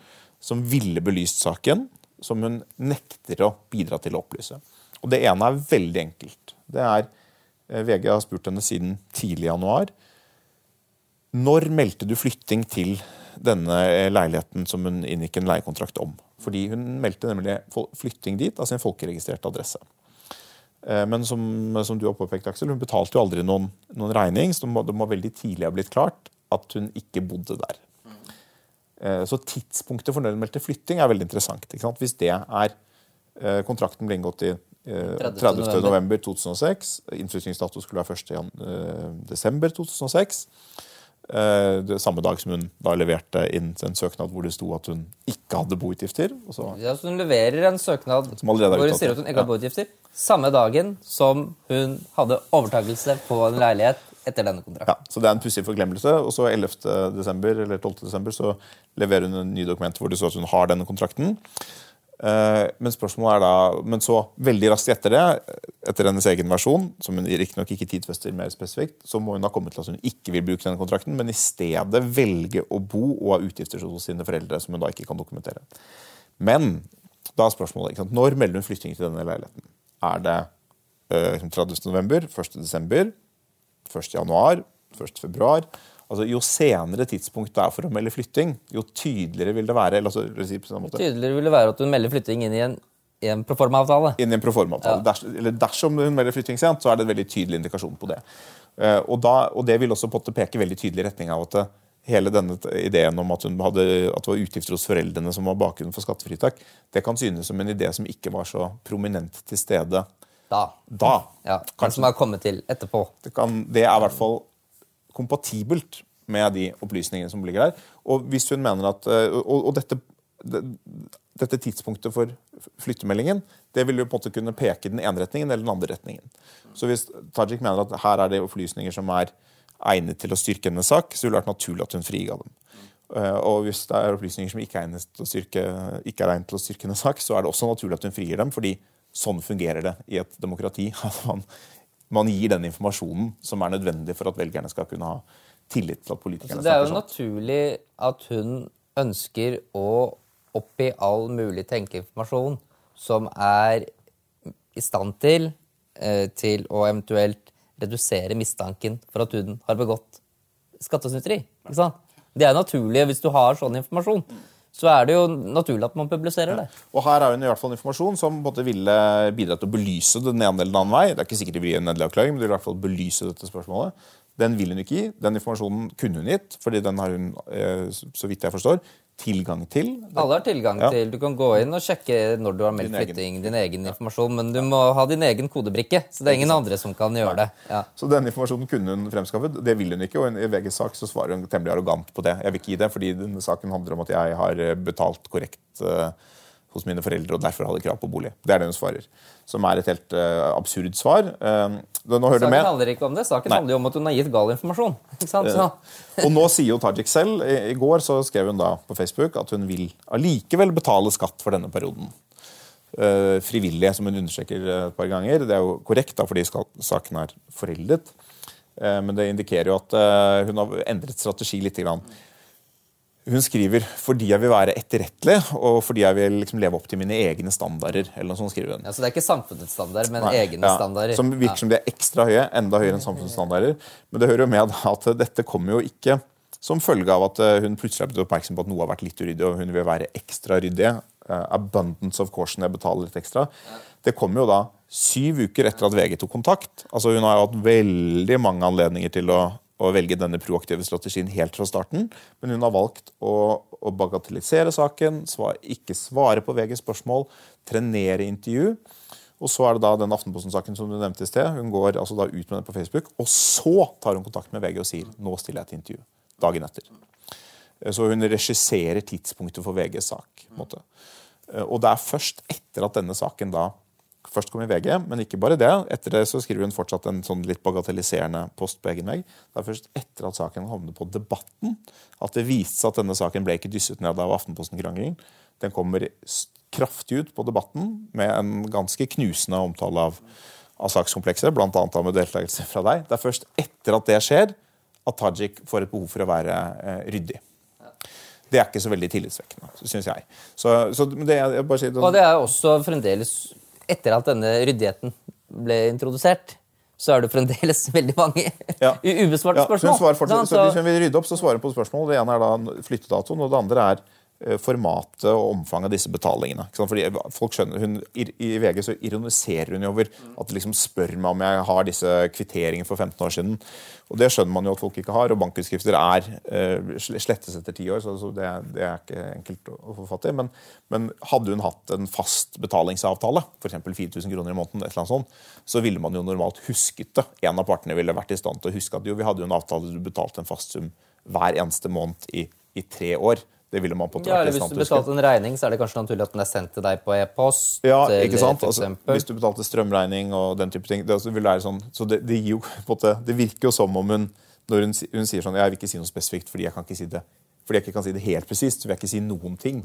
som ville belyst saken som hun nekter å bidra til å opplyse. Og Det ene er veldig enkelt. Det er, eh, VG har spurt henne siden tidlig i januar. Når meldte du flytting til denne leiligheten som hun inngikk en leiekontrakt om? Fordi hun meldte nemlig flytting dit av sin folkeregistrerte adresse. Eh, men som, som du har påpekt, Aksel, hun betalte jo aldri noen, noen regning, så det må, det må veldig tidlig ha blitt klart at hun ikke bodde der. Eh, så tidspunktet for når hun meldte flytting er veldig interessant. Hvis det er eh, Kontrakten ble inngått i 30.11.2006. Eh, Innflyttingsdato skulle være 1.12.2006. Det samme dag som hun da leverte inn en søknad hvor det sto at hun ikke hadde boutgifter. Ja, så Hun leverer en søknad hvor hun sier at hun ikke har boutgifter, samme dagen som hun hadde overtakelse på en leilighet etter denne kontrakten. Ja, så Det er en pussig forglemmelse. og så 11. Desember, eller 12. desember så leverer hun en ny dokument hvor det står at hun har denne kontrakten. Eh, men spørsmålet er da Men så, veldig raskt etter det, etter hennes egen versjon, som hun riktignok ikke, ikke tidfester mer spesifikt, så må hun ha kommet til at hun ikke vil bruke denne kontrakten, men i stedet velge å bo og ha utgifter hos sine foreldre, som hun da ikke kan dokumentere. Men da er spørsmålet ikke sant? når melder hun flytting til denne leiligheten? Er det eh, liksom 30. november, 1. desember 1. januar 1. februar Altså, jo senere tidspunkt det er for å melde flytting, jo tydeligere vil det være. Eller, altså, si tydeligere vil det være at hun melder flytting inn i en, i en proforma-avtale. Inn i en proforma-avtale. Ja. Ders, eller dersom hun melder flytting sent, så er det en veldig tydelig indikasjon på det. Uh, og, da, og, det vil også peke veldig tydelig i retning av at eh, hele denne ideen om at, hun hadde, at det var utgifter hos foreldrene som var bakgrunnen for skattefritak, det kan synes som en idé som ikke var så prominent til stede da. da. Ja, Kanskje som har kommet til etterpå. Det, kan, det er i hvert fall kompatibelt med de opplysningene som ligger der. Og hvis hun mener at, eh, og, og dette, det, dette, tidspunktet for flyttemeldingen det vil jo på en måte kunne peke i den ene retningen eller den andre retningen. Så hvis Tajik mener at her er det opplysninger som er egnet til å styrke hennes sak, så vil det vært naturlig at hun friga dem. Eh, og hvis det er opplysninger som ikke er, egnet til å styrke, ikke er egnet til å styrke hennes sak, så er det også naturlig at hun frigir dem. fordi Sånn fungerer det i et demokrati. (laughs) at Man, man, gir den informasjonen som er nødvendig for at velgerne skal kunne ha tillit til at politikerne altså, Det er jo naturlig at hun ønsker å oppgi all mulig tenkeinformasjon som er i stand til, eh, til å eventuelt redusere mistanken for at hun har begått skattesnyteri. Det er naturlig hvis du har sånn informasjon så er det jo naturlig at man publiserer det. Og her er hun i hvert fall informasjon som både ville bidra til å belyse den ene eller den annen vei. Det er ikke sikkert det blir en endelig avklaring, men det vil i hvert fall belyse dette spørsmålet. Den vil hun ikke gi. Den informasjonen kunne hun gitt, fordi den har hun, eh, så vidt jeg forstår, tilgang til. Alle har tilgang Ja. til Du kan gå inn og sjekke når du har meldt Din egen. din egen informasjon, men du må ha din egen kodebrikke. Så det er ingen andre som kan gjøre det. Ja. Så denne informasjonen kunne hun fremskaffet. Det vil hun ikke, og i VGs sak så svarer hun temmelig arrogant på det. Jeg vil ikke gi det, fordi denne saken handler om at jeg har eh, betalt korrekt eh, hos mine foreldre og derfor hadde krav på bolig. Det er det hun svarer. Som er et helt uh, absurd svar. Uh, nå hører du Saken handler ikke om det. Saken Nei. handler jo om at hun har gitt gal informasjon. Så, Og nå sier jo Tajik selv I i går så skrev hun da på Facebook at hun vil allikevel betale skatt for denne perioden. Uh, frivillige, som hun understreker et par ganger. Det er jo korrekt, da, fordi saken er foreldet. Men det indikerer jo at hun har endret strategi litt. Grann. Hun skriver 'fordi jeg vil være etterrettelig', og 'fordi jeg vil liksom leve opp til mine egne standarder'. eller noe sånt skriver hun. ja, så det er ikke samfunnets standard, men Nei, egne ja, standarder. Som virker som de er ekstra høye, enda høyere enn samfunnsstandarder. Men det hører jo med at dette kommer jo ikke som følge av at eh, hun plutselig har blitt oppmerksom på at noe har vært litt uryddig, og hun vil være ekstra ryddig. Eh, abundance of caution, jeg betaler litt ekstra. Det kommer jo da syv uker etter at VG tok kontakt. Altså Hun har jo hatt veldig mange anledninger til å, å velge denne proaktive strategien helt fra starten, men hun har valgt å, å bagatellisere saken, svar, ikke svare på VGs spørsmål, trenere intervju. Og så er det da den Aftenposten-saken som du nevnte i sted. Hun går altså da ut med det på Facebook, og så tar hun kontakt med VG og sier nå stiller jeg til intervju. Dagen etter. Så hun regisserer tidspunktet for VGs sak. måte. Og det er først etter at denne saken da først kom i VG, men ikke bare det. Etter det så skriver hun fortsatt en sånn litt bagatelliserende post på egen vegg. Det er først etter at saken havnet på Debatten, at det viste seg at denne saken ble ikke dysset ned av Aftenposten-krangelen. Den kommer kraftig ut på Debatten med en ganske knusende omtale av, av sakskomplekset, bl.a. med deltakelse fra deg. Det er først etter at det skjer, at Tajik får et behov for å være eh, ryddig. Det er ikke så veldig tillitsvekkende, syns jeg. Så, så det, jeg bare sier, Og det er også fremdeles Etter at denne ryddigheten ble introdusert, så er det fremdeles (laughs) veldig mange Ja. ubesvarte ubesvarte Ja, spørsmål. hun svarer fortsatt, så hvis hun vil rydde opp, så svarer hun på spørsmål. Det ene er da flyttedatoen, og det andre er formatet og omfanget av disse betalingene. Fordi folk skjønner, hun, I VG så ironiserer hun jo over at de liksom spør meg om jeg har disse kvitteringene for 15 år siden. Og Det skjønner man jo at folk ikke har, og bankutskrifter er eh, slettes etter ti år. så, det, det er ikke enkelt å få fatt i. Men, men hadde hun hatt en fast betalingsavtale, f.eks. 4000 kroner i måneden, et eller annet sånt, så ville man jo normalt husket det. En av partene ville vært i stand til å huske at jo, vi hadde jo en avtale du betalte en fast sum hver eneste måned i, i tre år. Det ville man på Ja, eller hvis du betalte en regning, så er det kanskje naturlig at den er sendt til deg på e-post. Ja, ikke sant? Altså, hvis du betalte strømregning og den type ting. Det, altså, vil være sånn, så det, det, jo, (laughs) måte, det virker jo som om hun når hun, hun sier sånn Jeg vil ikke si noe spesifikt fordi jeg kan ikke si det fordi jeg ikke kan si det helt presist. så vil jeg ikke si noen ting.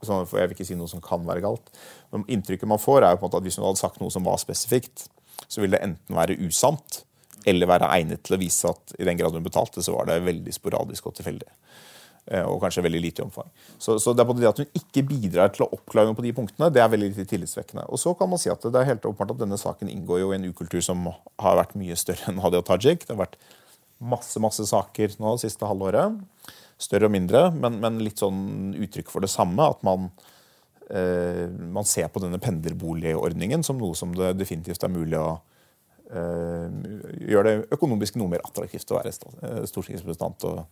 Sånn, for jeg vil ikke si noe som kan være galt. Men inntrykket man får, er jo på en måte at hvis hun hadde sagt noe som var spesifikt, så ville det enten være usant eller være egnet til å vise at i den grad hun betalte, så var det veldig sporadisk og tilfeldig. Eh, Og kanskje veldig lite i omfang. Så, så det er både det at hun ikke bidrar til å oppklare noe på de punktene, det er veldig lite tillitsvekkende. Og så kan man si at det er helt åpenbart at denne saken inngår jo i en ukultur som har vært mye større enn Hadia Tajik. Det har vært masse masse saker nå det siste halvåret. Større og mindre, men, men litt sånn uttrykk for det samme. At man, eh, man ser på denne pendlerboligordningen som noe som det definitivt er mulig å eh, gjøre det økonomisk noe mer attraktivt å være eh, stortingsrepresentant og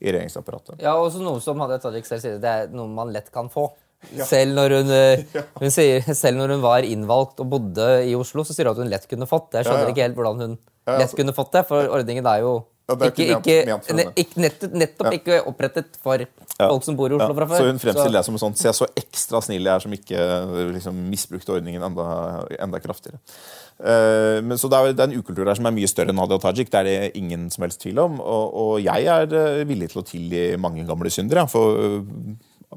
i regjeringsapparatet. Ja, også noe som Hadia Tajik selv sier, det er noe man lett kan få. Selv, når hun, eh, (laughs) hun sier, selv når hun var innvalgt og bodde i Oslo, så sier hun at hun lett kunne fått det. Jeg skjønner Ja, ja. ikke helt hvordan hun Ja, lett altså- kunne fått det, for ordningen er jo Ja, ikke, ikke ment- ment ikke nettopp, nettopp ikke opprettet for folk som bor i Oslo fra før. Så hun fremstiller det som sånn Se så ekstra snill jeg er som ikke liksom, misbrukte ordningen enda, enda kraftigere. Uh, men så det er, det er en ukultur der som er mye større enn Hadia Tajik. Det er det ingen som helst tvil om. Og, og jeg er eh, villig til å tilgi mange gamle syndere. ja, For uh,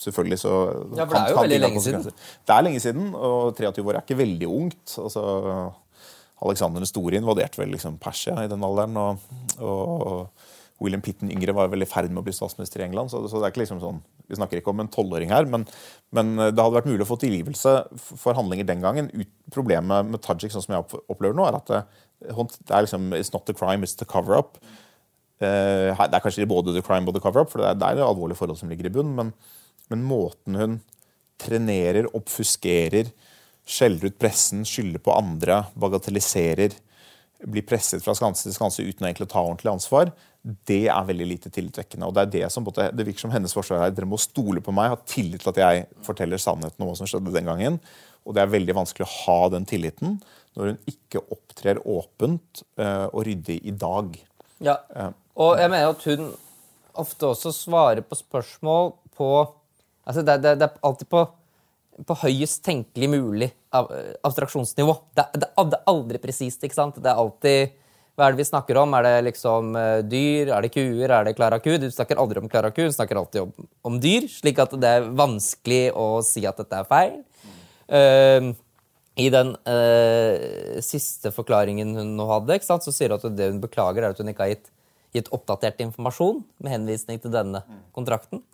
selvfølgelig så Ja, for det er jo veldig lenge siden. Det er lenge siden, og 23 år er ikke veldig ungt. altså Alexander den store invaderte vel liksom Persia i den alderen. Og, og William Pitten yngre var vel i ferd med å bli statsminister i England. Så, så det er ikke liksom sånn, Vi snakker ikke om en tolvåring her, men, men det hadde vært mulig å få tilgivelse for handlinger den gangen. Ut, problemet med Tajik, sånn som jeg opplever nå, er at det, det er liksom It's not the crime, it's the cover-up. Uh, det er kanskje både the crime og the cover-up, for det er, det er alvorlige forhold som ligger i bunnen. men, men måten hun trenerer, oppfuskerer, skjeller ut pressen, skylder på andre, bagatelliserer blir presset fra skanse til skanse uten å ta ordentlig ansvar, det er veldig lite tillitvekkende. Og Det er det som det virker som hennes forsvar er. Dere må stole på meg, ha tillit til at jeg forteller sannheten om hva som skjedde den gangen. Og det er veldig vanskelig å ha den tilliten når hun ikke opptrer åpent uh, og ryddig i dag. Ja, og jeg mener at hun ofte også svarer på spørsmål på altså det, det, det er alltid på, på høyest tenkelig mulig abstraksjonsnivå. Det, det, det er aldri presist. ikke sant? Det er alltid hva er det vi snakker om? Er det liksom uh, dyr? Er det kuer? Er det Klara ku? Du snakker aldri om Klara ku, du snakker alltid om, om, dyr. Slik at det er vanskelig å si at dette er feil. Uh, I den uh, siste forklaringen hun nå hadde, ikke sant, så sier hun at det hun beklager, er at hun ikke har gitt, gitt oppdatert informasjon med henvisning til denne kontrakten.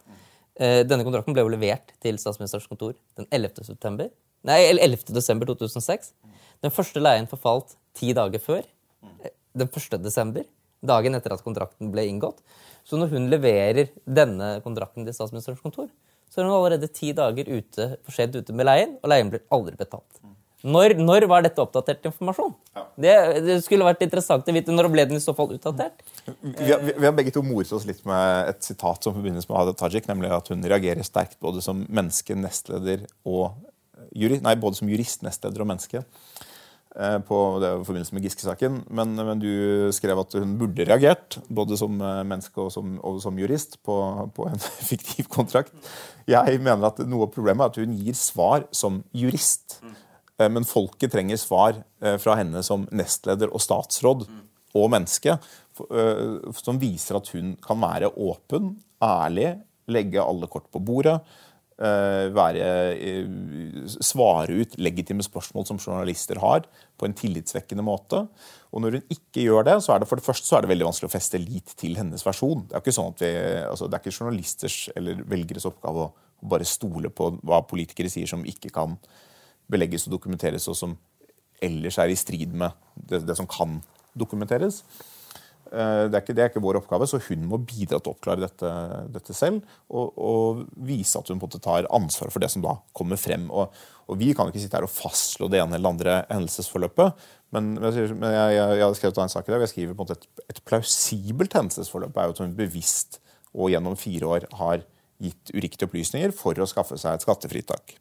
Denne kontrakten ble jo levert til statsministerens kontor den 11. september. Nei, 11. desember 2006. Den første leien forfalt ti dager før den 1. desember, dagen etter at kontrakten ble inngått. Så når hun leverer denne kontrakten til statsministerens kontor, så er hun allerede ti dager ute, for sent ute med leien, og leien blir aldri betalt. Når, når, var dette oppdatert informasjon? Ja. Det, det, skulle vært interessant å vite. Når ble den i så fall utdatert? Vi har, vi har begge to moret oss litt med et sitat som forbindes med Hadia Tajik, nemlig at hun reagerer sterkt både som menneske, nestleder og jurist, nei, både som jurist, nestleder og menneske. Eh, på det i forbindelse med Giske-saken. Men, men, du skrev at hun burde reagert, både som eh, menneske og som, og som jurist, på, på, en (laughs) fiktiv kontrakt. Jeg mener at noe av problemet er at hun gir svar som jurist. Eh, men folket trenger svar fra henne som nestleder og statsråd og menneske, som viser at hun kan være åpen, ærlig, legge alle kort på bordet Eh, være, eh, svare ut legitime spørsmål som journalister har, på en tillitsvekkende måte. Og når hun ikke gjør det, så er det for det første så er det veldig vanskelig å feste lit til hennes versjon. Det er ikke sånn at vi, altså, det er ikke journalisters eller velgeres oppgave å bare stole på hva politikere sier som ikke kan belegges og dokumenteres, og som ellers er i strid med det, det som kan dokumenteres. Eh, det er, ikke, det er, ikke, vår oppgave, så hun må bidra til å oppklare dette, dette selv. Og, og, vise at hun på en måte tar ansvar for det som da kommer frem. Og, og Vi kan ikke sitte her og fastslå det ene eller andre hendelsesforløpet. Men, men jeg, jeg, jeg, har skrevet en sak i dag, jeg skriver på en måte et, et plausibelt hendelsesforløp er jo at hun bevisst og gjennom fire år har gitt uriktige opplysninger for å skaffe seg et skattefritak.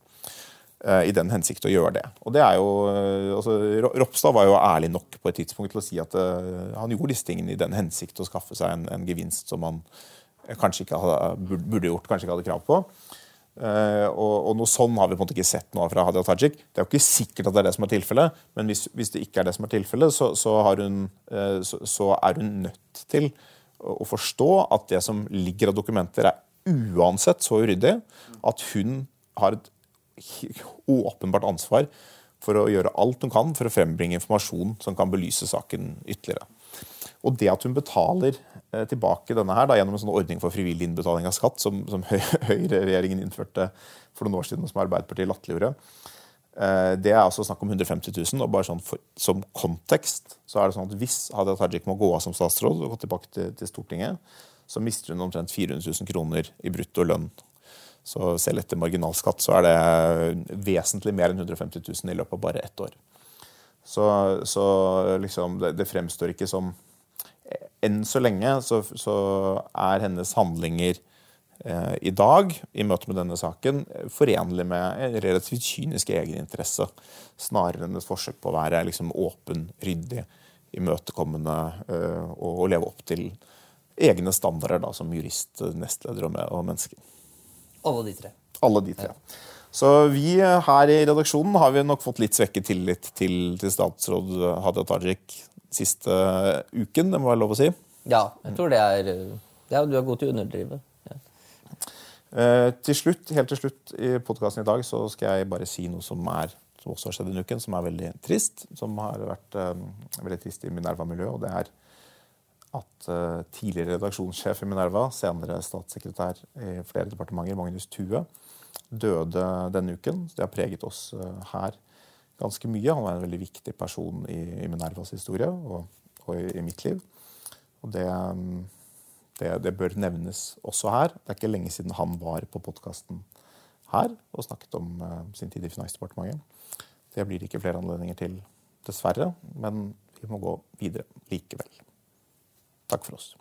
Eh, i den hensikt å gjøre det. Og det er jo, eh, altså, Ropstad var jo ærlig nok på et tidspunkt til å si at uh, han gjorde disse tingene i den hensikt å skaffe seg en, en gevinst som han kanskje ikke hadde, burde gjort, kanskje ikke hadde krav på. Uh, og, og, noe sånn har vi på en måte ikke sett noe fra Hadia Tajik. Det er jo ikke sikkert at det er det som er tilfellet, men hvis, hvis det ikke er det som er tilfellet, så, så, uh, så, så, er hun nødt til å forstå at det som ligger av dokumenter, er uansett så uryddig at hun har et åpenbart ansvar for å gjøre alt hun kan for å frembringe informasjon som kan belyse saken ytterligere. Og det at hun betaler eh, tilbake denne her da, gjennom en sånn ordning for frivillig innbetaling av skatt, som, som (laughs) Høyre-regjeringen innførte for noen år siden, og som Arbeiderpartiet latterliggjorde, eh, det er altså snakk om 150 000. og bare sånn for, Som kontekst så er det sånn at hvis Hadia Tajik må gå av som statsråd og gå tilbake til, til Stortinget, så mister hun omtrent 400 000 kroner i brutto lønn så selv etter marginalskatt så er det vesentlig mer enn 150 000 i løpet av bare ett år. Så, så liksom, det, det, fremstår ikke som Enn så lenge så, så er hennes handlinger eh, i dag i møte med denne saken forenlig med en relativt kynisk egeninteresse, snarere enn et forsøk på å være liksom, åpen, ryddig, imøtekommende eh, og, og leve opp til egne standarder da, som jurist, nestleder og, og menneske. Alle de tre. Alle de tre. Så vi her i redaksjonen har vi nok fått litt svekket tillit til, til statsråd Hadia Tajik siste uken, det må være lov å si. Ja, jeg tror det er ja, Du er god til å underdrive. Ja. Eh, til slutt, helt til slutt i podkasten i dag så skal jeg bare si noe som, er, som også har skjedd denne uken, som er veldig trist. Som har vært eh, veldig trist i Minerva-miljøet. og det er at uh, tidligere redaksjonssjef i Minerva, senere statssekretær i flere departementer, Magnus Thue, døde denne uken. Det har preget oss uh, her ganske mye. Han var en veldig viktig person i, Minervas historie og, og i, mitt liv. Og det, um, det, det, bør nevnes også her. Det er ikke lenge siden han var på podkasten her og snakket om uh, sin tid i Finansdepartementet. Det blir det ikke flere anledninger til, dessverre. Men Vi må gå videre likevel. Takk for oss.